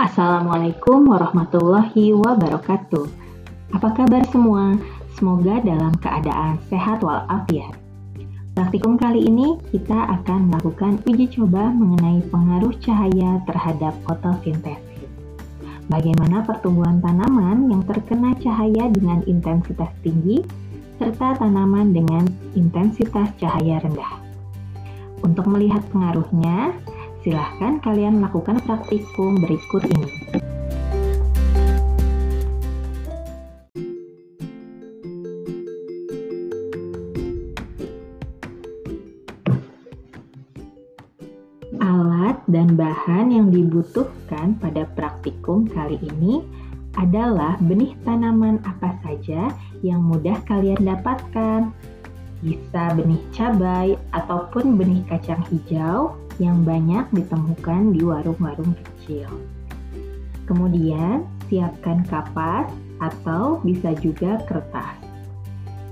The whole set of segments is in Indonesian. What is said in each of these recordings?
Assalamualaikum warahmatullahi wabarakatuh. Apa kabar semua? Semoga dalam keadaan sehat walafiat. Praktikum kali ini kita akan melakukan uji coba mengenai pengaruh cahaya terhadap fotosintesis. Bagaimana pertumbuhan tanaman yang terkena cahaya dengan intensitas tinggi serta tanaman dengan intensitas cahaya rendah. Untuk melihat pengaruhnya, Silahkan kalian lakukan praktikum berikut ini. Alat dan bahan yang dibutuhkan pada praktikum kali ini adalah benih tanaman apa saja yang mudah kalian dapatkan. Bisa benih cabai ataupun benih kacang hijau yang banyak ditemukan di warung-warung kecil. Kemudian, siapkan kapas atau bisa juga kertas.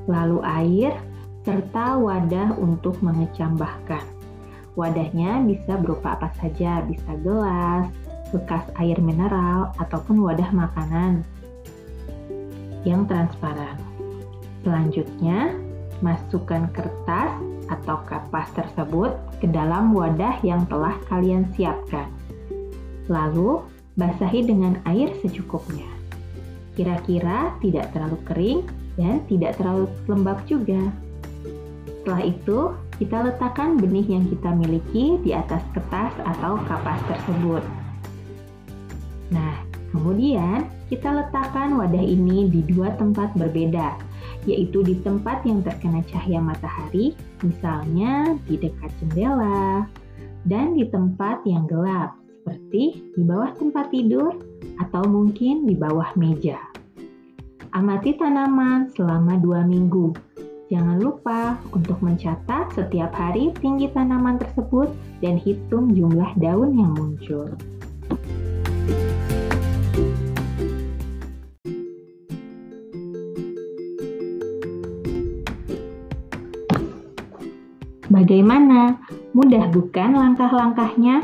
Lalu air serta wadah untuk mengecambahkan. Wadahnya bisa berupa apa saja, bisa gelas, bekas air mineral, ataupun wadah makanan yang transparan. Selanjutnya, masukkan kertas atau kapas tersebut ke dalam wadah yang telah kalian siapkan. Lalu, basahi dengan air secukupnya. Kira-kira tidak terlalu kering dan tidak terlalu lembab juga. Setelah itu, kita letakkan benih yang kita miliki di atas kertas atau kapas tersebut. Nah, kemudian kita letakkan wadah ini di dua tempat berbeda yaitu di tempat yang terkena cahaya matahari, misalnya di dekat jendela, dan di tempat yang gelap, seperti di bawah tempat tidur atau mungkin di bawah meja. Amati tanaman selama dua minggu. Jangan lupa untuk mencatat setiap hari tinggi tanaman tersebut dan hitung jumlah daun yang muncul. Bagaimana? Mudah bukan langkah-langkahnya?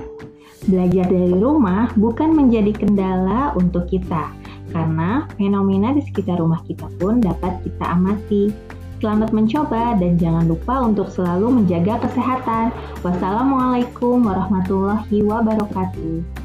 Belajar dari rumah bukan menjadi kendala untuk kita, karena fenomena di sekitar rumah kita pun dapat kita amati. Selamat mencoba dan jangan lupa untuk selalu menjaga kesehatan. Wassalamualaikum warahmatullahi wabarakatuh.